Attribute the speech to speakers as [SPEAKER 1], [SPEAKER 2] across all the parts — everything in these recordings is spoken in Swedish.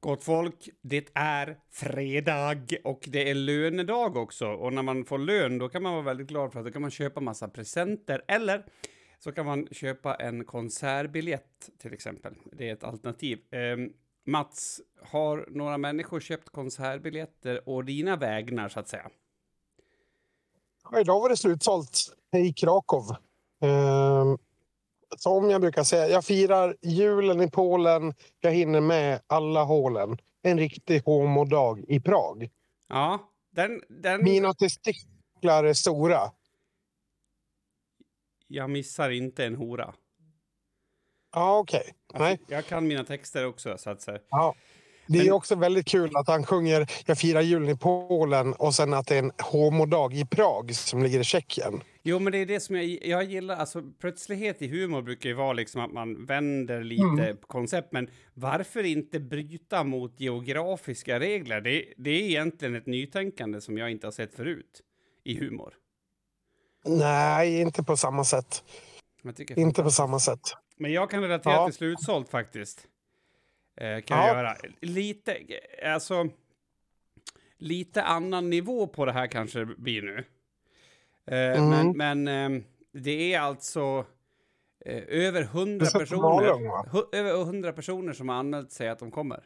[SPEAKER 1] Gott folk, det är fredag och det är lönedag också. Och när man får lön då kan man vara väldigt glad för att då kan man köpa massa presenter. Eller så kan man köpa en konsertbiljett till exempel. Det är ett alternativ. Eh, Mats, har några människor köpt konsertbiljetter och dina vägnar så att säga?
[SPEAKER 2] Ja, idag var det slutsålt i Krakow. Eh, som jag brukar säga, jag firar julen i Polen. Jag hinner med alla hålen. En riktig homodag i Prag.
[SPEAKER 1] Ja, den... den...
[SPEAKER 2] Mina testiklar är stora.
[SPEAKER 1] Jag missar inte en hora.
[SPEAKER 2] Ja, okej. Okay.
[SPEAKER 1] Alltså, jag kan mina texter också. Så att, så
[SPEAKER 2] Ja. Det är också väldigt kul att han sjunger Jag firar julen i Polen och sen att det är en homodag i Prag som ligger i Tjeckien.
[SPEAKER 1] Jo, men det är det som jag, jag gillar. Alltså, plötslighet i humor brukar ju vara liksom att man vänder lite mm. på koncept. Men varför inte bryta mot geografiska regler? Det, det är egentligen ett nytänkande som jag inte har sett förut i humor.
[SPEAKER 2] Nej, inte på samma sätt. Inte på samma sätt.
[SPEAKER 1] Men jag kan relatera ja. till slutsålt faktiskt. Eh, kan ja. jag göra. Lite, alltså... Lite annan nivå på det här kanske det blir nu. Eh, mm. Men, men eh, det är alltså eh, över hundra personer, över hundra personer som har anmält sig att de kommer.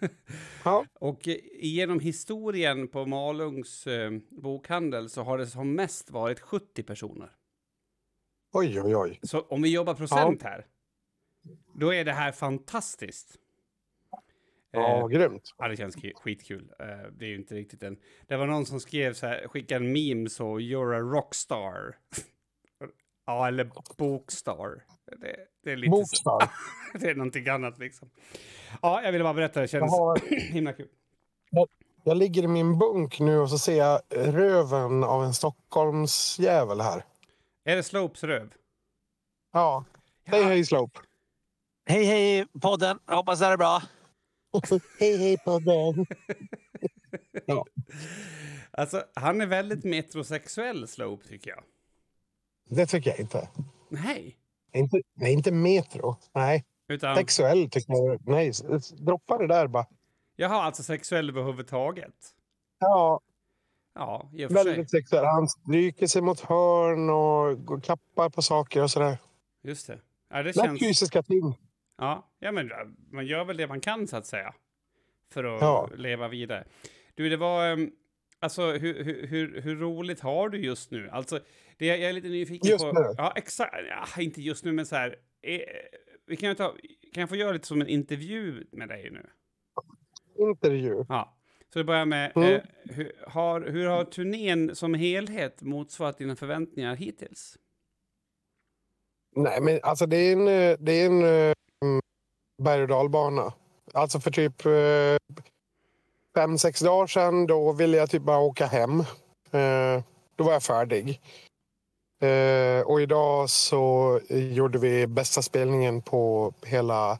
[SPEAKER 1] ja. Och genom historien på Malungs eh, bokhandel så har det som mest varit 70 personer.
[SPEAKER 2] Oj, oj, oj.
[SPEAKER 1] Så om vi jobbar procent ja. här, då är det här fantastiskt.
[SPEAKER 2] Ja, eh, grymt.
[SPEAKER 1] Ja, det känns skitkul. Eh, det är ju inte riktigt en... Det var någon som skrev så här, skickade en meme så, you're a rockstar. ja, eller bokstar. Det, det är lite
[SPEAKER 2] Bokstar?
[SPEAKER 1] Så, det är någonting annat liksom. Ja, jag ville bara berätta, det känns har... himla kul.
[SPEAKER 2] Jag, jag ligger i min bunk nu och så ser jag röven av en Stockholmsjävel här.
[SPEAKER 1] Är det Slopes röv?
[SPEAKER 2] Ja. Hej, hej Slope.
[SPEAKER 3] Hej, hej podden. Jag hoppas det är bra.
[SPEAKER 2] Hej, hej podden.
[SPEAKER 1] ja. Alltså, han är väldigt metrosexuell, Slope, tycker jag.
[SPEAKER 2] Det tycker jag inte.
[SPEAKER 1] Nej.
[SPEAKER 2] Inte, nej, inte metro. Nej.
[SPEAKER 1] Utan...
[SPEAKER 2] Sexuell tycker jag. Nej, droppa det där bara.
[SPEAKER 1] Jaha, alltså sexuell överhuvudtaget?
[SPEAKER 2] Ja.
[SPEAKER 1] Ja,
[SPEAKER 2] i och för Väldigt sig. sexuell. Han stryker sig mot hörn och klappar på saker och sådär.
[SPEAKER 1] Just det. Ja,
[SPEAKER 2] det känns... fysiska ting.
[SPEAKER 1] Ja, ja, men man gör väl det man kan så att säga. För att ja. leva vidare. Du, det var... Um, alltså, hur, hur, hur, roligt har du just nu? Alltså, det jag, jag är lite nyfiken
[SPEAKER 2] just
[SPEAKER 1] på...
[SPEAKER 2] Nu.
[SPEAKER 1] Ja, exakt. Ja, inte just nu, men så här. Är, vi kan, ta, kan jag få göra lite som en intervju med dig nu?
[SPEAKER 2] Intervju?
[SPEAKER 1] Ja. Så det börjar med, mm. eh, hur, har, hur har turnén som helhet motsvarat dina förväntningar hittills?
[SPEAKER 2] Nej, men alltså det är en, det är en um, berg och dalbana. Alltså för typ uh, fem, sex dagar sedan, då ville jag typ bara åka hem. Uh, då var jag färdig. Uh, och idag så gjorde vi bästa spelningen på hela,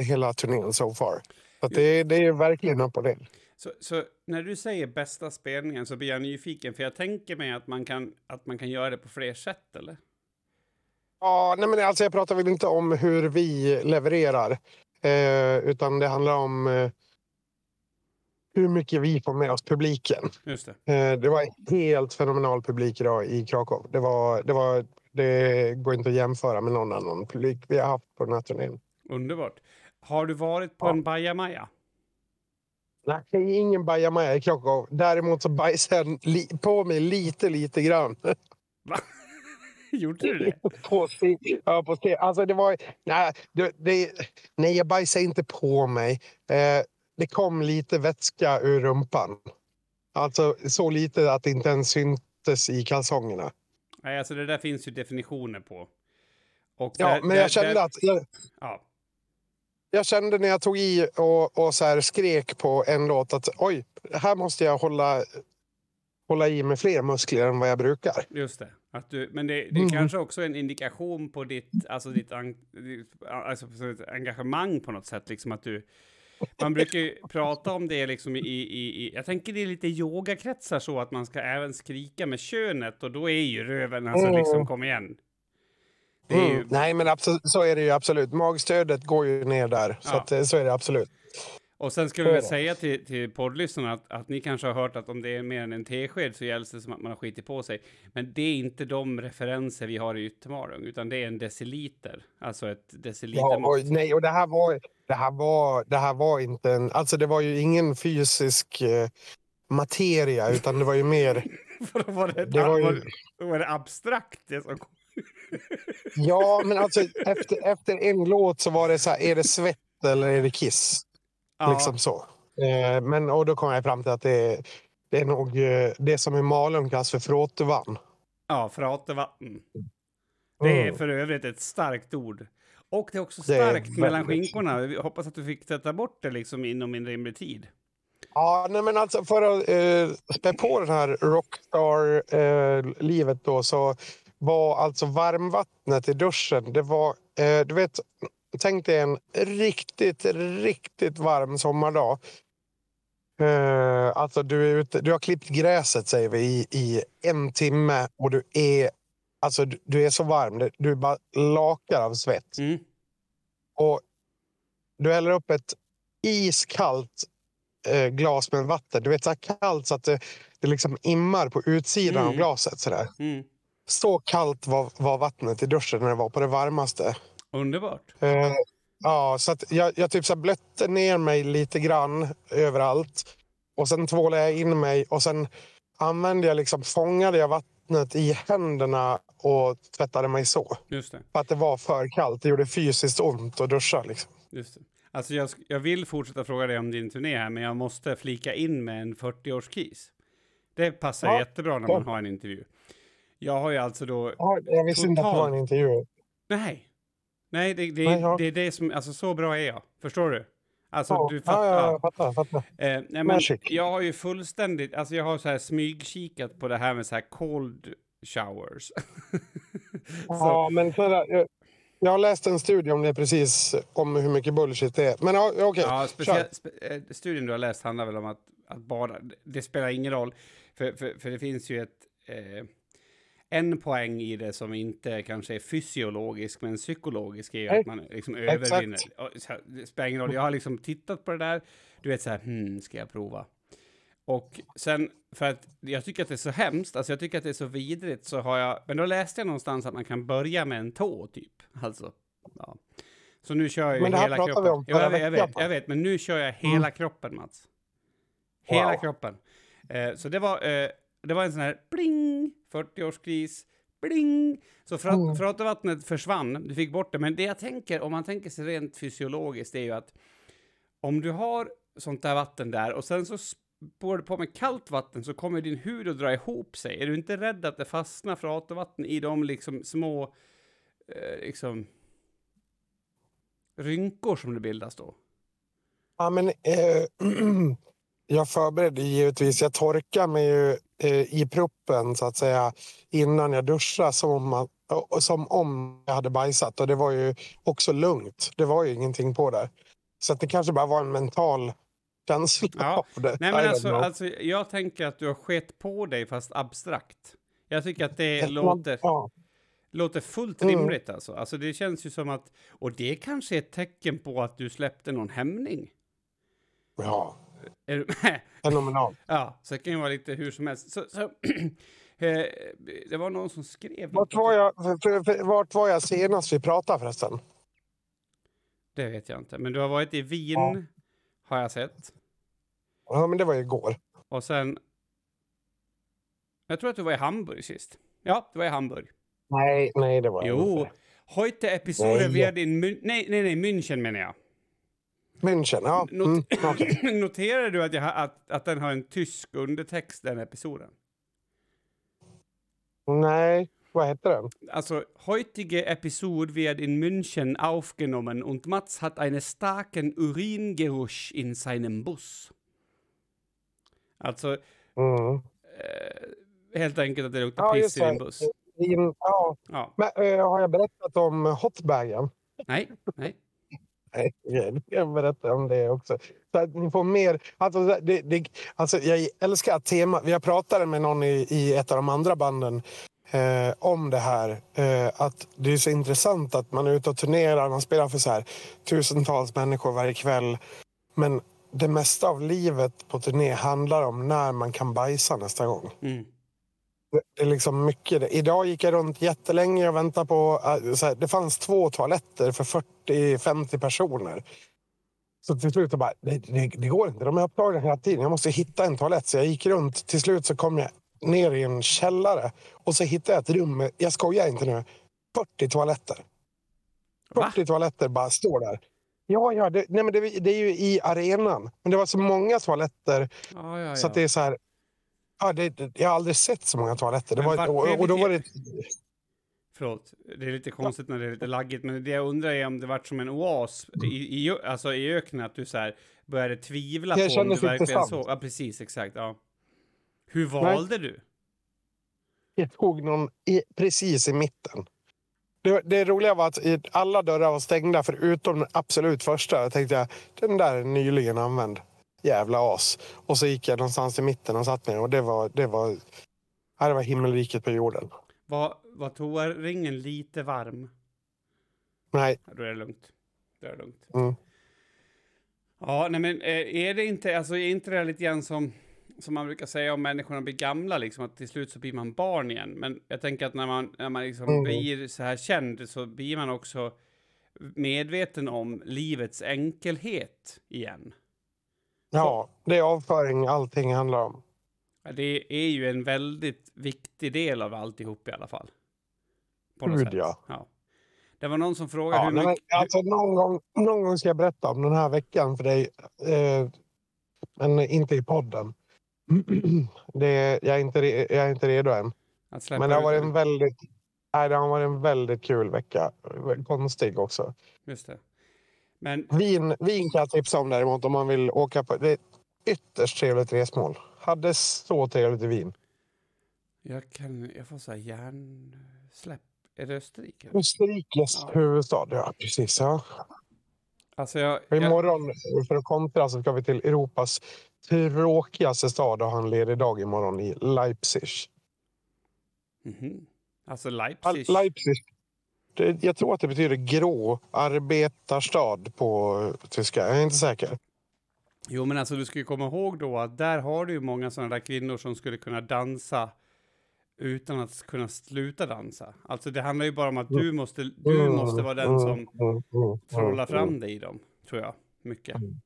[SPEAKER 2] hela turnén so far. Så det, det är verkligen upp och ner.
[SPEAKER 1] Så, så, när du säger bästa spelningen så blir jag nyfiken, för jag tänker mig att man kan, att man kan göra det på fler sätt, eller?
[SPEAKER 2] Ja, nej men alltså jag pratar väl inte om hur vi levererar. Eh, utan det handlar om eh, hur mycket vi får med oss publiken.
[SPEAKER 1] Just
[SPEAKER 2] det. Eh, det var helt fenomenal publik idag i Krakow. Det, var, det, var, det går inte att jämföra med någon annan publik vi har haft på den här turnén.
[SPEAKER 1] Underbart. Har du varit på ja. en bajamaja?
[SPEAKER 2] Nej, ingen bajamaja i Krakow. Däremot så bajsade jag på mig lite, lite grann.
[SPEAKER 1] Va? Gjorde du det?
[SPEAKER 2] på. Ja, på scen. Alltså det var... Nej, det, det, nej, jag bajsade inte på mig. Eh, det kom lite vätska ur rumpan. Alltså så lite att det inte ens syntes i kalsongerna.
[SPEAKER 1] Nej, alltså det där finns ju definitioner på.
[SPEAKER 2] Och ja, där, men jag där, kände där, att... Jag, ja. Jag kände när jag tog i och, och så här skrek på en låt att oj, här måste jag hålla, hålla i med fler muskler än vad jag brukar.
[SPEAKER 1] Just det. Att du, men det, det är mm. kanske också en indikation på ditt, alltså ditt, alltså engagemang på något sätt. Liksom att du, man brukar ju prata om det liksom i, i, i, jag tänker det är lite yogakretsar så att man ska även skrika med könet och då är ju röven, alltså mm. liksom kom igen. Är ju,
[SPEAKER 2] Mm. Nej, men absolut, så är det ju absolut. Magstödet går ju ner där. Så,
[SPEAKER 1] Ja.
[SPEAKER 2] att, så är det absolut.
[SPEAKER 1] Och sen ska
[SPEAKER 2] Så
[SPEAKER 1] vi väl säga till, till poddlyssnarna att, att ni kanske har hört att om det är mer än en tesked så gälls det som att man har skitit på sig. Men det är inte de referenser vi har i Yttermalung, utan det är en deciliter. Alltså ett
[SPEAKER 2] Ja,
[SPEAKER 1] decilitermått.
[SPEAKER 2] och, nej, och det här var, det här var, det här var inte en... Alltså det var ju ingen fysisk eh, materia, utan det var ju mer...
[SPEAKER 1] Var, det,
[SPEAKER 2] Det var ju-
[SPEAKER 1] var det abstrakt det som kom?
[SPEAKER 2] Ja, men alltså efter, efter en låt så var det så här, är det svett eller är det kiss?
[SPEAKER 1] Ja,
[SPEAKER 2] Liksom så. Eh, men, och då kom jag fram till att det, det är nog eh, det som i Malung kallas för fråtevann.
[SPEAKER 1] ja fratevatten. Det är
[SPEAKER 2] Mm.
[SPEAKER 1] för övrigt ett starkt ord. Och det är också
[SPEAKER 2] Det är
[SPEAKER 1] starkt mellan skinkorna. Jag hoppas att du fick sätta bort det liksom inom en rimlig tid.
[SPEAKER 2] Ja, nej, men alltså för att eh, spä på det här rockstar-livet då så var alltså varmvattnet i duschen, det var, eh, du vet, tänk dig en riktigt, riktigt varm sommardag. Eh, alltså du, är ute, du har klippt gräset säger vi i, i en timme och du är, alltså, du, du är så varm, du, du bara lakar av svett.
[SPEAKER 1] Mm.
[SPEAKER 2] Och du häller upp ett iskallt eh, glas med vatten. Du vet så kallt så att det, det liksom immar på utsidan av
[SPEAKER 1] Mm.
[SPEAKER 2] glaset. Så, där.
[SPEAKER 1] Mm.
[SPEAKER 2] så kallt var, var vattnet i duschen när det var på det varmaste.
[SPEAKER 1] Underbart.
[SPEAKER 2] Eh, ja, så jag, jag typ så blötte ner mig lite grann överallt. Och sen tvålade jag in mig och sen använde jag liksom, fångade jag vattnet i händerna och tvättade mig så.
[SPEAKER 1] Just det.
[SPEAKER 2] För att det var för kallt. Det gjorde fysiskt ont att duscha. Liksom.
[SPEAKER 1] Just det. Alltså jag, jag vill fortsätta fråga dig om din turné här, men jag måste flika in med en 40-årskris. Det passar
[SPEAKER 2] Ja.
[SPEAKER 1] jättebra när man har en intervju. Jag har ju alltså då...
[SPEAKER 2] Ja, jag visste inte att det var en intervju.
[SPEAKER 1] Nej. Nej, det, det,
[SPEAKER 2] Nej, ja.
[SPEAKER 1] det är det som... Alltså så bra är jag. Förstår du? Alltså
[SPEAKER 2] Ja,
[SPEAKER 1] du fattar.
[SPEAKER 2] Ja, ja, jag fattar. Jag fattar.
[SPEAKER 1] Eh, nej, men jag har ju fullständigt... Alltså jag har så här smygkikat på det här med så här cold showers.
[SPEAKER 2] Ja, men för, jag, jag har läst en studie om det precis, om hur mycket bullshit det är. Men ja, okej,
[SPEAKER 1] Ja,
[SPEAKER 2] kör.
[SPEAKER 1] speciellt, spe, eh, studien du har läst handlar väl om att, att bada. Det spelar ingen roll, för, för, för det finns ju ett... Eh, en poäng i det som inte kanske är fysiologisk, men psykologisk, är ju
[SPEAKER 2] Nej,
[SPEAKER 1] att man liksom
[SPEAKER 2] exakt.
[SPEAKER 1] övervinner. Och Det spelar ingen roll, jag har liksom tittat på det där, du vet så här, hmm, ska jag prova? Och sen, för att jag tycker att det är så hemskt, alltså jag tycker att det är så vidrigt, så har jag, men då läste jag någonstans att man kan börja med en tå, typ. Alltså, ja. Så nu kör jag ju hela kroppen.
[SPEAKER 2] vi om
[SPEAKER 1] Jo, jag, vet, jag, vet, jag vet, men nu kör jag hela
[SPEAKER 2] Mm.
[SPEAKER 1] kroppen, Mats. Hela
[SPEAKER 2] Wow.
[SPEAKER 1] kroppen. Eh, så det var, eh, det var en sån här bling, 40-årskris, bling. Så
[SPEAKER 2] Mm.
[SPEAKER 1] vattnet försvann, du fick bort det. Men det jag tänker, om man tänker sig rent fysiologiskt, det är ju att om du har sånt där vatten där och sen så spår du på med kallt vatten så kommer din hud att dra ihop sig. Är du inte rädd att det fastnar fratovatten i de liksom små, eh, liksom, rynkor som det bildas då?
[SPEAKER 2] Ja, men, eh, jag förberedde givetvis. Jag torkar mig ju i pruppen så att säga innan jag duschar som om, man, som om jag hade bajsat. Och det var ju också lugnt. Det var ju ingenting på där. Så att det kanske bara var en mental känsla
[SPEAKER 1] Ja.
[SPEAKER 2] av det.
[SPEAKER 1] Nej, men alltså, alltså, jag tänker att du har skett på dig fast abstrakt. Jag tycker att det låter,
[SPEAKER 2] Ja.
[SPEAKER 1] låter fullt
[SPEAKER 2] Mm.
[SPEAKER 1] rimligt alltså. Alltså det känns ju som att, och det kanske är ett tecken på att du släppte någon hämning.
[SPEAKER 2] ja,
[SPEAKER 1] Är du med?
[SPEAKER 2] fenomenalt.
[SPEAKER 1] Ja, så det kan ju vara lite hur som helst. Så, så, eh, det var någon som skrev...
[SPEAKER 2] Vart var, jag, för, för, vart var jag senast vi pratade förresten?
[SPEAKER 1] Det vet jag inte. Men du har varit i Wien,
[SPEAKER 2] Ja.
[SPEAKER 1] har jag sett.
[SPEAKER 2] Ja, men det var igår.
[SPEAKER 1] Och sen... Jag tror att du var i Hamburg sist. Ja, du var i Hamburg.
[SPEAKER 2] Nej, nej det var jag
[SPEAKER 1] Jo,
[SPEAKER 2] inte.
[SPEAKER 1] heute Episode
[SPEAKER 2] Nej.
[SPEAKER 1] werden in Mün nej, nej, nej, München menar jag.
[SPEAKER 2] München, ja.
[SPEAKER 1] Not
[SPEAKER 2] Mm, okej.
[SPEAKER 1] Noterar du att, jag, att, att den har en tysk undertext, den episoden?
[SPEAKER 2] Nej, vad heter den?
[SPEAKER 1] Also, heutige Episode wird in München aufgenommen und Mats hat einen starken Uringeruch in seinem Bus. Alltså,
[SPEAKER 2] Mm.
[SPEAKER 1] eh, helt enkelt att det luktar
[SPEAKER 2] Ja,
[SPEAKER 1] piss i din buss.
[SPEAKER 2] In, ja.
[SPEAKER 1] Ja.
[SPEAKER 2] Men, eh, har jag berättat om hotbagen?
[SPEAKER 1] Nej, nej.
[SPEAKER 2] Nej, jag kan berätta om det också. Så att ni får mer... Alltså, det, det, alltså, jag älskar att tema... Jag pratade med någon i, i ett av de andra banden eh, om det här. Eh, att det är så intressant att man är ute och turnerar, man spelar för så här tusentals människor varje kväll. Men det mesta av livet på turné handlar om när man kan bajsa nästa gång.
[SPEAKER 1] Mm.
[SPEAKER 2] Det är liksom mycket. Idag gick jag runt jättelänge och väntade på... äh, här, det fanns två toaletter för 40-50 personer. Så till slut bara, det, det, det går inte. De är upptagna hela tiden. Jag måste hitta en toalett. Så jag gick runt. Till slut så kom jag ner i en källare. Och så hittade jag ett rum med, jag skojar inte nu, 40 toaletter. 40
[SPEAKER 1] Va?
[SPEAKER 2] toaletter bara står där. Ja, ja, det, nej, men det, det är ju i arenan. Men det var så många toaletter
[SPEAKER 1] Ja, ja,
[SPEAKER 2] så det är så här... Ja, det, det, jag har aldrig sett så många toaletter. Det
[SPEAKER 1] Men
[SPEAKER 2] var, ett, och, och då var det...
[SPEAKER 1] Förlåt, det är lite konstigt när det är lite laggigt, men det jag undrar är om det vart som en oas i, i, alltså i öknen, att du så här började tvivla
[SPEAKER 2] Det
[SPEAKER 1] på om du
[SPEAKER 2] inte
[SPEAKER 1] verkligen
[SPEAKER 2] sant.
[SPEAKER 1] så. Ja, precis, exakt. Ja. Hur valde du?
[SPEAKER 2] Jag tog någon i, precis i mitten. Det, det roliga var att alla dörrar var stängda förutom den absolut första. Jag tänkte jag, den där är nyligen använd. Jävla as. Och så gick jag någonstans i mitten och satt mig och det var, det var, ja, det var himmelriket på jorden.
[SPEAKER 1] Var, var toaringen lite varm?
[SPEAKER 2] Nej,
[SPEAKER 1] Ja, då är det lugnt. Då är det lugnt.
[SPEAKER 2] Mm.
[SPEAKER 1] Ja, nej men eh, är det inte, alltså är inte det lite grann som, som man brukar säga om människorna blir gamla, liksom att till slut så blir man barn igen. Men jag tänker att när man, när man liksom
[SPEAKER 2] Mm.
[SPEAKER 1] blir så här känd så blir man också medveten om livets enkelhet igen.
[SPEAKER 2] Ja, det är avföring allting handlar om.
[SPEAKER 1] Ja, Det är ju en väldigt viktig del av alltihop i alla fall. På något
[SPEAKER 2] Gud,
[SPEAKER 1] sätt.
[SPEAKER 2] ja.
[SPEAKER 1] Det var någon som frågade
[SPEAKER 2] Ja,
[SPEAKER 1] hur mycket...
[SPEAKER 2] alltså, någon, gång, någon gång ska jag berätta om den här veckan för dig. Eh, men inte i podden. Det, jag, är inte, jag är inte redo än. Men det har varit en väldigt, nej, det har varit en väldigt kul vecka. Konstig också.
[SPEAKER 1] Just det. Men
[SPEAKER 2] Vin, vin kan jag tipsa om däremot om man vill åka på. Det är ett ytterst trevligt resmål. Hade så trevligt i Wien.
[SPEAKER 1] jag kan... Jag får här hjärnsläpp. Är det Österrike?
[SPEAKER 2] Österrikes
[SPEAKER 1] Ja.
[SPEAKER 2] huvudstad, ja precis. Ja.
[SPEAKER 1] Alltså jag... Jag
[SPEAKER 2] Imorgon, för att kontra, så ska vi till Europas tråkigaste stad och ha en ledig dag imorgon i Leipzig.
[SPEAKER 1] Mhm. Alltså
[SPEAKER 2] Al-
[SPEAKER 1] Leipzig.
[SPEAKER 2] Leipzig. Det, jag tror att det betyder grå arbetarstad på tyska. Jag är inte säker.
[SPEAKER 1] Jo, men alltså du ska ju komma ihåg då att där har du ju många sådana där kvinnor som skulle kunna dansa utan att kunna sluta dansa. Alltså det handlar ju bara om att du måste, du
[SPEAKER 2] Mm,
[SPEAKER 1] måste vara den
[SPEAKER 2] mm,
[SPEAKER 1] som
[SPEAKER 2] mm, mm,
[SPEAKER 1] trollar
[SPEAKER 2] mm,
[SPEAKER 1] fram dig i dem, tror jag. Mycket.
[SPEAKER 2] Mm.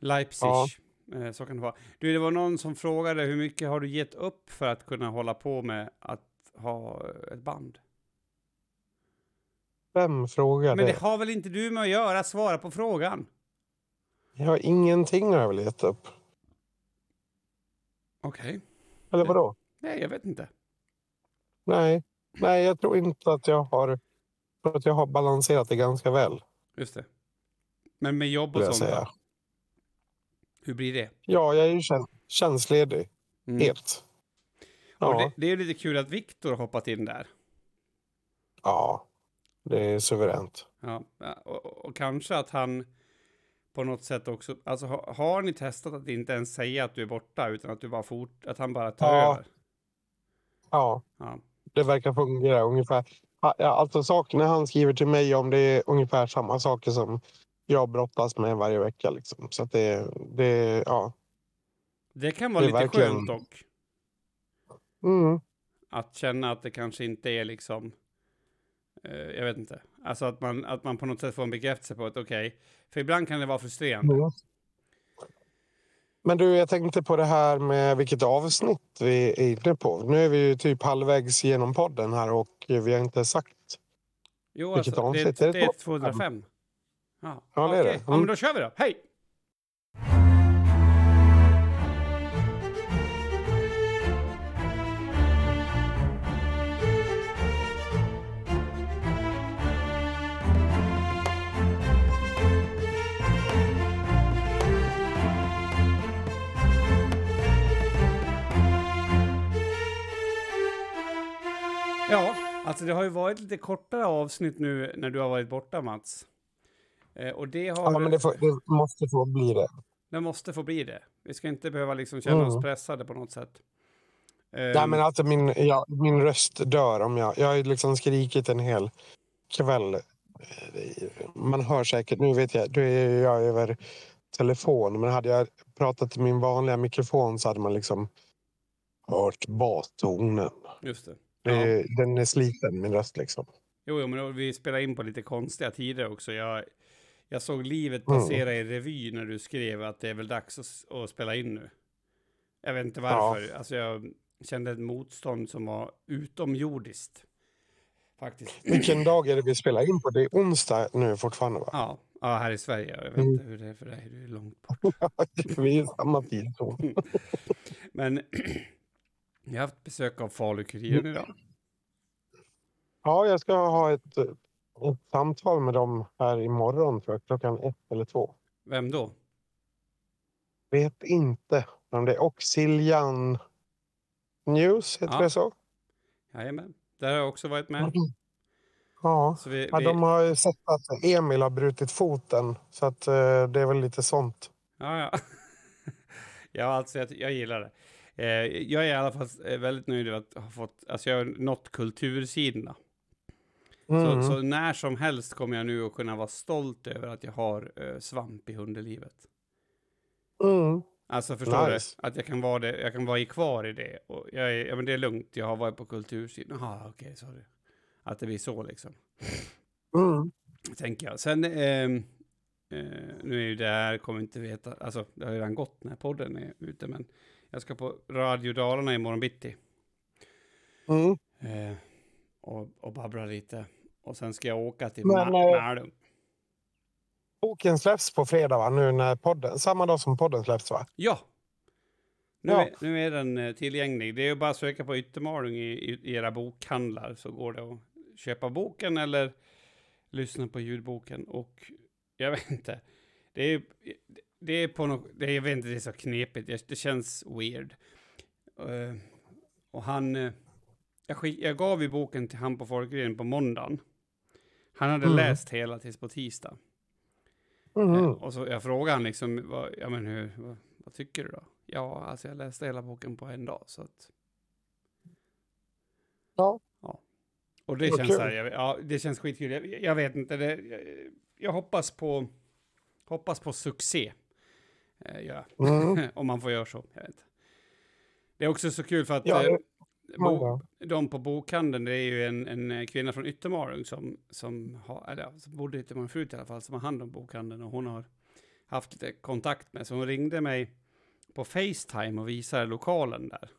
[SPEAKER 1] Leipzig.
[SPEAKER 2] Ja.
[SPEAKER 1] Eh, så kan det vara. Du, det var någon som frågade hur mycket har du gett upp för att kunna hålla på med att ha ett band?
[SPEAKER 2] Vem frågar
[SPEAKER 1] Men det har väl inte du med att göra? Svara på frågan.
[SPEAKER 2] Jag har ingenting har jag väl gett upp.
[SPEAKER 1] Okej.
[SPEAKER 2] Eller vadå?
[SPEAKER 1] Nej, jag vet inte.
[SPEAKER 2] Nej. Nej, jag tror inte att jag har... Att jag har balanserat det ganska väl.
[SPEAKER 1] Just det. Men med jobb och sånt
[SPEAKER 2] säga.
[SPEAKER 1] Hur blir det?
[SPEAKER 2] Ja, jag är ju tjän- tjänstledig.
[SPEAKER 1] Mm.
[SPEAKER 2] Helt. Ja,
[SPEAKER 1] det, det är lite kul att Viktor hoppat in där.
[SPEAKER 2] ja. Det är suveränt.
[SPEAKER 1] Ja, och, och, kanske att han på något sätt också, alltså har, har ni testat att inte ens säga att du är borta utan att du bara fort, att han bara tar
[SPEAKER 2] Ja.
[SPEAKER 1] över?
[SPEAKER 2] Ja,
[SPEAKER 1] Ja.
[SPEAKER 2] det verkar fungera ungefär. Alltså sakerna han skriver till mig om det är ungefär samma saker som jag brottas med varje vecka. Liksom. Så att det, det ja.
[SPEAKER 1] Det kan vara
[SPEAKER 2] Det
[SPEAKER 1] lite
[SPEAKER 2] verkligen-
[SPEAKER 1] skönt dock.
[SPEAKER 2] Mm.
[SPEAKER 1] Att känna att det kanske inte är liksom, jag vet inte, alltså att man, att man på något sätt får en bekräftelse på att okej, för ibland kan det vara frustrerande.
[SPEAKER 2] Mm. Men du, jag tänkte på det här med vilket avsnitt vi är inne på. Nu är vi ju typ halvvägs genom podden här och vi har inte sagt.
[SPEAKER 1] Jo,
[SPEAKER 2] Vilket
[SPEAKER 1] alltså, det,
[SPEAKER 2] avsnitt?
[SPEAKER 1] är-
[SPEAKER 2] Är det
[SPEAKER 1] det är
[SPEAKER 2] två?
[SPEAKER 1] 205. Ja,
[SPEAKER 2] Ja, det är
[SPEAKER 1] okej.
[SPEAKER 2] det.
[SPEAKER 1] Ja, men
[SPEAKER 2] Mm.
[SPEAKER 1] då kör vi då. Hej! Alltså det har ju varit lite kortare avsnitt nu när du har varit borta Mats. Eh, och det har
[SPEAKER 2] Ja, men det, får, det måste få bli det.
[SPEAKER 1] Det måste få bli det. Vi ska inte behöva liksom känna oss
[SPEAKER 2] Mm.
[SPEAKER 1] pressade på något sätt.
[SPEAKER 2] Nej, men alltså min, ja, min röst dör om jag... Jag har ju liksom skrikit en hel kväll. Eh, Man hör säkert... Nu vet jag, nu är jag över telefon. Men hade jag pratat i min vanliga mikrofon så hade man liksom hört bastonen.
[SPEAKER 1] just det. Ja.
[SPEAKER 2] är- Den är sliten, min röst liksom.
[SPEAKER 1] Jo, jo, men då- vi spelar in på lite konstiga tider också. Jag, jag såg livet
[SPEAKER 2] Mm.
[SPEAKER 1] passera i revy när du skrev att det är väl dags att, att spela in nu. Jag vet inte varför. Alltså jag kände ett motstånd som var utomjordiskt. Faktiskt.
[SPEAKER 2] Vilken dag är det vi spelar in på? Det är onsdag nu fortfarande va?
[SPEAKER 1] Ja, ja, här i Sverige. Jag vet
[SPEAKER 2] Mm.
[SPEAKER 1] inte hur det är för dig. Du är långt bort.
[SPEAKER 2] vi är i samma tidszon.
[SPEAKER 1] Men jag har haft besök av Falu-Kuriren idag.
[SPEAKER 2] Ja, jag ska ha ett, ett samtal med dem här imorgon tror jag, klockan ett eller två.
[SPEAKER 1] Vem då?
[SPEAKER 2] Vet inte om det är. Och Siljan News, heter
[SPEAKER 1] Ja.
[SPEAKER 2] det så?
[SPEAKER 1] Jajamän, där har jag också varit med.
[SPEAKER 2] Ja.
[SPEAKER 1] Så vi,
[SPEAKER 2] ja,
[SPEAKER 1] vi,
[SPEAKER 2] de har ju sett att Emil har brutit foten. Så att, eh, det är väl lite sånt.
[SPEAKER 1] Ja, ja. ja, alltså jag, jag gillar det. Eh, jag är i alla fall eh, väldigt nöjd över att ha fått, alltså jag har nått kultursidorna.
[SPEAKER 2] Mm.
[SPEAKER 1] Så, så när som helst kommer jag nu att kunna vara stolt över att jag har eh, svamp i hundelivet.
[SPEAKER 2] Mm.
[SPEAKER 1] Alltså förstår
[SPEAKER 2] Nice.
[SPEAKER 1] du? Att jag kan vara det, jag kan vara i kvar i det. Och jag är, ja men det är lugnt, jag har varit på kultursidan. Jaha, okej, sorry. Att det blir så liksom.
[SPEAKER 2] Mm.
[SPEAKER 1] tänker jag. Sen, eh, nu är ju det här, kommer inte veta, alltså det har ju redan gått när podden är ute, men jag ska på Radio Dalarna imorgon bitti.
[SPEAKER 2] Mm.
[SPEAKER 1] Eh, och, och babbla lite. Och sen ska jag åka till
[SPEAKER 2] Men, eh,
[SPEAKER 1] Malung.
[SPEAKER 2] Boken släpps på fredag va? Nu när podden, samma dag som podden släpps va?
[SPEAKER 1] Ja! Nu,
[SPEAKER 2] Ja.
[SPEAKER 1] Är, nu är den eh, tillgänglig. Det är ju bara att söka på Yttermalung i, i, i era bokhandlar så går det att köpa boken eller lyssna på ljudboken. Och jag vet inte, det är, det är på något, det är, jag vet inte, det är så knepigt, det, det känns weird. Eh, och han, eh, jag, skick, jag gav ju boken till han på Folkgren på måndagen. Han hade
[SPEAKER 2] Mm.
[SPEAKER 1] läst hela tills på tisdag.
[SPEAKER 2] Mm.
[SPEAKER 1] Eh, Och så jag frågade han liksom, vad, ja men hur, vad, vad tycker du då? Ja, alltså jag läste hela boken på en dag så att...
[SPEAKER 2] Ja.
[SPEAKER 1] Ja. Och det
[SPEAKER 2] Vad
[SPEAKER 1] känns här, jag, ja det känns skitkul. Jag, jag vet inte, det, jag, hoppas på, hoppas på succé. Eh, ja.
[SPEAKER 2] Mm.
[SPEAKER 1] Om man får göra så, jag vet inte. Det är också så kul för att
[SPEAKER 2] Ja,
[SPEAKER 1] eh, bo, de på bokhandeln, det är ju en, en kvinna från Yttermalung som, som, har, eller, som bodde i Yttermalung förut i alla fall, som har hand om bokhandeln och hon har haft lite kontakt med. Så hon ringde mig på Facetime och visade lokalen där.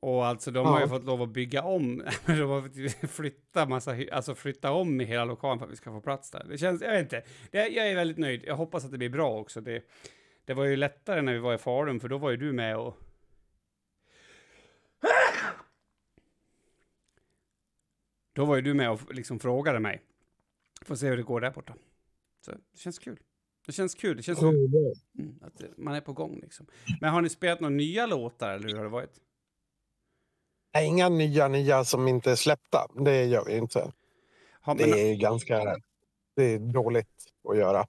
[SPEAKER 1] Och alltså de har ju
[SPEAKER 2] Ja.
[SPEAKER 1] fått lov att bygga om, de har flytta massa, alltså flytta om i hela lokalen för att vi ska få plats där. Det känns, jag vet inte, det, jag är väldigt nöjd. Jag hoppas att det blir bra också. Det, det var ju lättare när vi var i Falun, för då var ju du med och Då var ju du med och liksom frågade mig. Får se hur det går där borta. Så det känns kul. Det känns kul. Det känns
[SPEAKER 2] det-
[SPEAKER 1] mm, att man är på gång liksom. Men har ni spelat några nya låtar eller hur har det varit?
[SPEAKER 2] Nej, inga nya nya som inte är släppta. Det gör vi inte.
[SPEAKER 1] Har, men,
[SPEAKER 2] Det är ganska det är dåligt att göra.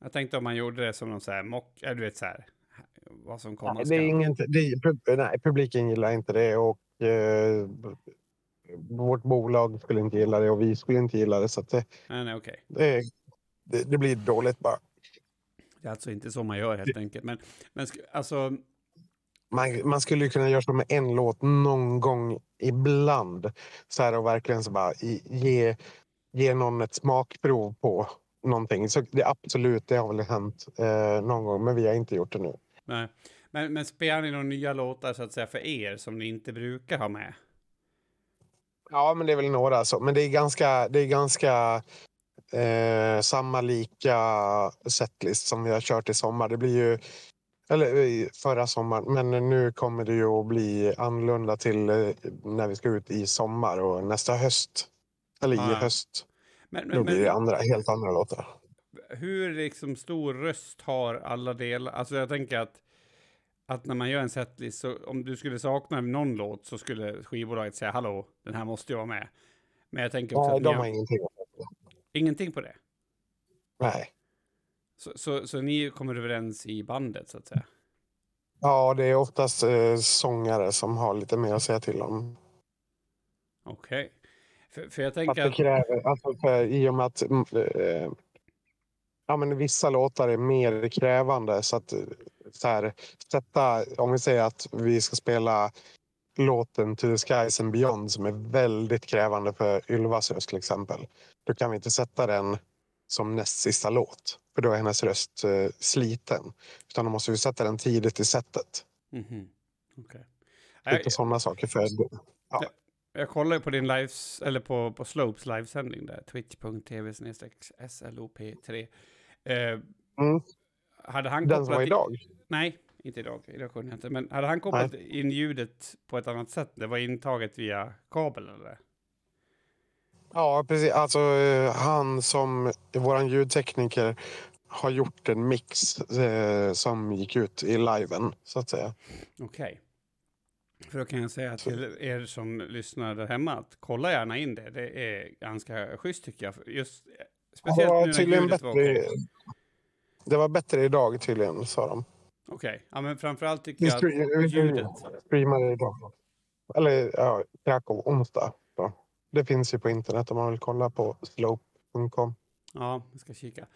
[SPEAKER 1] jag tänkte om man gjorde det som någon så här mock, ja, du vet så här, vad som komma
[SPEAKER 2] Nej, det är inget, det är, pub- nej, publiken gillar inte det och eh, vårt bolag skulle inte gilla det och vi skulle inte gilla det. Så det,
[SPEAKER 1] Nej, nej, okej.
[SPEAKER 2] det, det, det blir dåligt bara.
[SPEAKER 1] Det är alltså inte så man gör helt enkelt. Men, men alltså,
[SPEAKER 2] Man, man skulle ju kunna göra så med en låt någon gång ibland. Så här och verkligen så bara ge, ge någon ett smakprov på någonting. Så det absolut, det har väl hänt eh, någon gång, men vi har inte gjort det nu.
[SPEAKER 1] nej. Men, men spelar ni några nya låtar så att säga för er som ni inte brukar ha med?
[SPEAKER 2] Ja, men det är väl några så. Men det är ganska, det är ganska eh, samma lika setlist som vi har kört i sommar. Det blir ju eller i förra sommaren, men nu kommer det ju att bli annorlunda till eh, när vi ska ut i sommar och nästa höst. Eller i
[SPEAKER 1] Ah,
[SPEAKER 2] höst.
[SPEAKER 1] Men,
[SPEAKER 2] Då
[SPEAKER 1] men,
[SPEAKER 2] blir det
[SPEAKER 1] men
[SPEAKER 2] andra, helt andra låtar.
[SPEAKER 1] hur liksom stor röst har alla delar? Alltså jag tänker att, att när man gör en setlist, så om du skulle sakna någon låt så skulle skivbolaget säga hallå, den här måste ju vara med. Men jag tänker också
[SPEAKER 2] Nej,
[SPEAKER 1] att
[SPEAKER 2] de
[SPEAKER 1] har
[SPEAKER 2] ingenting.
[SPEAKER 1] ingenting på det.
[SPEAKER 2] Nej.
[SPEAKER 1] Så, så, så ni kommer överens i bandet så att säga?
[SPEAKER 2] Ja, det är oftast eh, sångare som har lite mer att säga till om.
[SPEAKER 1] Okej. För, för jag
[SPEAKER 2] Att
[SPEAKER 1] tänker
[SPEAKER 2] det
[SPEAKER 1] att...
[SPEAKER 2] kräver, alltså för, I och med att mm, eh, ja, men vissa låtar är mer krävande. Så att eh, så här, sätta, om vi säger att vi ska spela låten To the Skies and Beyond som är väldigt krävande för Ylvas röst till exempel. Då kan vi inte sätta den som näst sista låt. För då är hennes röst eh, sliten. Utan då måste vi sätta den tidigt i setet.
[SPEAKER 1] Mhm. Okej.
[SPEAKER 2] Lite
[SPEAKER 1] Jag,
[SPEAKER 2] sådana saker. För, ja.
[SPEAKER 1] jag kollar ju på din lives, eller på, på Slopes livesändning där, twitch.tv slop3. Eh,
[SPEAKER 2] Mm.
[SPEAKER 1] hade han
[SPEAKER 2] Den som var
[SPEAKER 1] i-
[SPEAKER 2] idag.
[SPEAKER 1] Nej, inte idag. Idag kunde jag inte. Men hade han kopplat in ljudet på ett annat sätt? Det var intaget via kabel eller?
[SPEAKER 2] Ja, precis. Alltså, eh, han som vår ljudtekniker har gjort en mix eh, som gick ut i liven, så att säga.
[SPEAKER 1] Okej. För då kan jag säga till er som lyssnar där hemma att kolla gärna in det. Det är ganska schysst tycker jag. Just, eh, speciellt
[SPEAKER 2] det
[SPEAKER 1] nu
[SPEAKER 2] var
[SPEAKER 1] när ljudet var
[SPEAKER 2] bättre.
[SPEAKER 1] okej.
[SPEAKER 2] Det var bättre idag tydligen, sa de.
[SPEAKER 1] Okej, ja men framförallt tycker
[SPEAKER 2] Vi
[SPEAKER 1] jag att ljudet.
[SPEAKER 2] streamade idag. Eller ja, Krakow onsdag. Det finns ju på internet om man vill kolla på slope.com.
[SPEAKER 1] Ja, jag ska kika.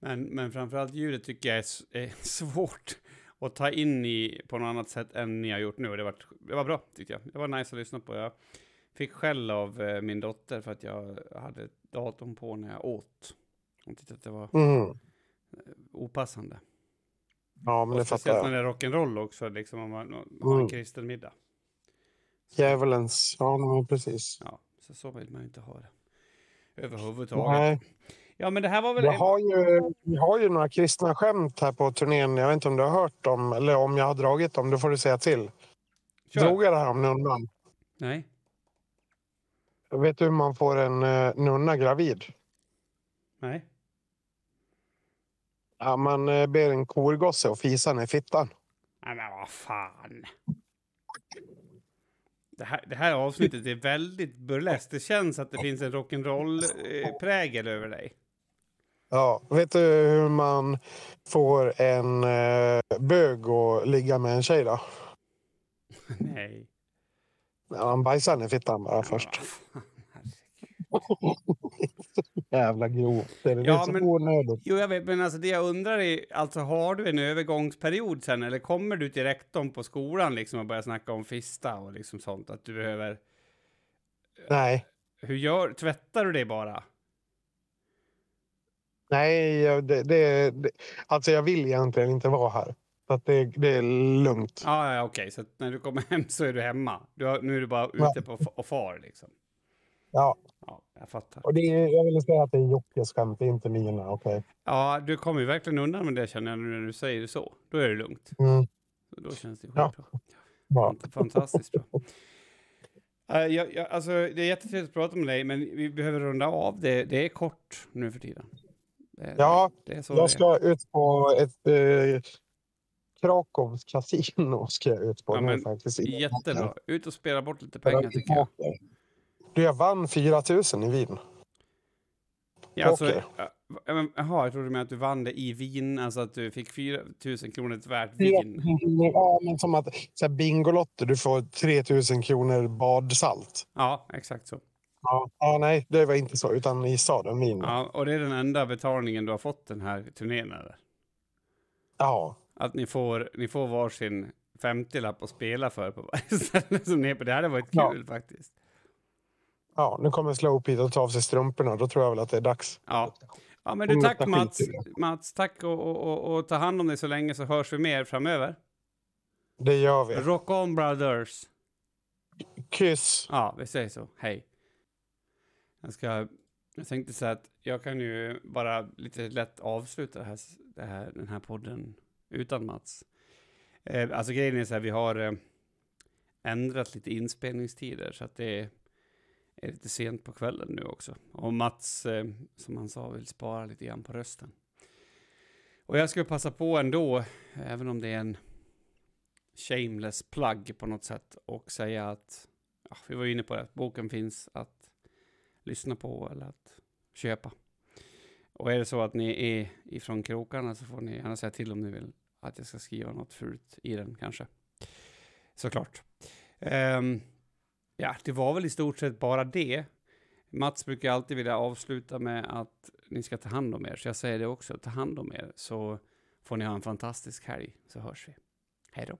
[SPEAKER 1] Men, men framförallt ljudet tycker jag är, är svårt att ta in i på något annat sätt än ni har gjort nu. Det var, det var bra tyckte jag. Det var nice att lyssna på. Jag fick skäll av eh, min dotter för att jag hade datorn på när jag åt. Hon tyckte att det var
[SPEAKER 2] Mm.
[SPEAKER 1] opassande.
[SPEAKER 2] Ja, men
[SPEAKER 1] Och
[SPEAKER 2] det fattar
[SPEAKER 1] speciellt när
[SPEAKER 2] jag.
[SPEAKER 1] det är rock'n'roll också, liksom om man har en
[SPEAKER 2] Mm.
[SPEAKER 1] kristen middag.
[SPEAKER 2] Djävulens. Ja, men precis.
[SPEAKER 1] ja, så så vill man ju inte ha det. Överhuvudtaget.
[SPEAKER 2] Nej,
[SPEAKER 1] Ja, men det här var väl...
[SPEAKER 2] vi har, ju, vi har ju några kristna skämt här på turnén. Jag vet inte om du har hört dem eller om jag har dragit dem. Det får du säga till.
[SPEAKER 1] Kör.
[SPEAKER 2] Drog jag det här om nunnan?
[SPEAKER 1] Nej.
[SPEAKER 2] Vet du hur man får en uh, nunna gravid?
[SPEAKER 1] Nej.
[SPEAKER 2] Ja, man eh, ber en korgosse att fisa ner fittan.
[SPEAKER 1] Nej, men vad fan. Det här, det här avsnittet är väldigt burleskt. Det känns att det finns en rock'n'roll-prägel över dig.
[SPEAKER 2] Ja, vet du hur man får en eh, bög att ligga med en tjej då?
[SPEAKER 1] Nej.
[SPEAKER 2] Man bajsar ner fittan bara först.
[SPEAKER 1] Men vad fan, herregud.
[SPEAKER 2] Jävla grovt. Det är
[SPEAKER 1] Ja,
[SPEAKER 2] så
[SPEAKER 1] men-
[SPEAKER 2] onödigt.
[SPEAKER 1] Jo, jag vet, men alltså det jag undrar är, alltså har du en övergångsperiod sen eller kommer du till rektorn på skolan liksom och börjar snacka om fista och liksom sånt att du behöver,
[SPEAKER 2] Nej,
[SPEAKER 1] hur gör, tvättar du det bara?
[SPEAKER 2] nej, det, det, det, alltså jag vill egentligen inte vara här. Så att det, det är lugnt.
[SPEAKER 1] Ja, ja okej, så att när du kommer hem så är du hemma. Du har, nu är du bara ute på och far liksom.
[SPEAKER 2] Ja,
[SPEAKER 1] Ja, jag fattar.
[SPEAKER 2] och det är, jag vill säga att det är Jockes skämt, det är inte mina. Okej.
[SPEAKER 1] Ja, du kommer ju verkligen undan med det känner jag nu när du säger det så. Då är det lugnt.
[SPEAKER 2] Mm,
[SPEAKER 1] Då känns det
[SPEAKER 2] Ja.
[SPEAKER 1] skitbra.
[SPEAKER 2] bra.
[SPEAKER 1] Fant- Fantastiskt bra. Uh, jag, jag, alltså, det är jättetrevligt att prata med dig, men vi behöver runda av. Det, det är kort nu för tiden. Det,
[SPEAKER 2] Ja,
[SPEAKER 1] det
[SPEAKER 2] Jag ska ut på ett eh, Krakows kasino. Ska jag ut på
[SPEAKER 1] Ja,
[SPEAKER 2] nu
[SPEAKER 1] men
[SPEAKER 2] faktiskt.
[SPEAKER 1] Jättebra. Ut och spela bort lite pengar tycker jag.
[SPEAKER 2] Du, jag vann 4 000 i Wien.
[SPEAKER 1] Ja, alltså,
[SPEAKER 2] Poker.
[SPEAKER 1] ja, men, Jaha, jag trodde med att du vann det i vin, alltså att du fick 4 000 kronor värt vin.
[SPEAKER 2] Ja, men som att så här, Bingolotter, du får 3 000 kronor badsalt.
[SPEAKER 1] Ja, exakt så.
[SPEAKER 2] Ja. ja, nej, det var inte så, utan i staden Wien. Ja.
[SPEAKER 1] Och det är den enda betalningen du har fått den här turnén, eller?
[SPEAKER 2] ja.
[SPEAKER 1] Att ni får, ni får varsin 50-lapp att spela för på varje ställe som ni är på. Det hade varit
[SPEAKER 2] Ja.
[SPEAKER 1] kul faktiskt.
[SPEAKER 2] nu kommer Slope hit och ta av sig strumporna. Då tror jag väl att det är dags.
[SPEAKER 1] Ja. Ja, men du,
[SPEAKER 2] Mm,
[SPEAKER 1] tack Mats. Mats, tack och, och, och, ta hand om dig så länge så hörs vi mer framöver.
[SPEAKER 2] Det gör vi.
[SPEAKER 1] Rock on brothers.
[SPEAKER 2] Kyss!
[SPEAKER 1] Ja, vi säger så. Hej. Jag ska... Jag tänkte säga att jag kan ju bara lite lätt avsluta det här, det här, den här podden utan Mats. Eh, alltså grejen är så här, vi har eh, ändrat lite inspelningstider så att det är, är lite sent på kvällen nu också. Och Mats, eh, som han sa, vill spara lite grann på rösten. Och jag skulle passa på ändå, även om det är en shameless plug på något sätt, och säga att ja, vi var inne på det, att boken finns att lyssna på eller att köpa. Och är det så att ni är ifrån krokarna så får ni gärna säga till om ni vill att jag ska skriva något fult i den kanske. Såklart. Um, ja, det var väl i stort sett bara det. Mats brukar alltid vilja avsluta med att ni ska ta hand om er, så jag säger det också. Ta hand om er, så får ni ha en fantastisk helg, så hörs vi. Hej då.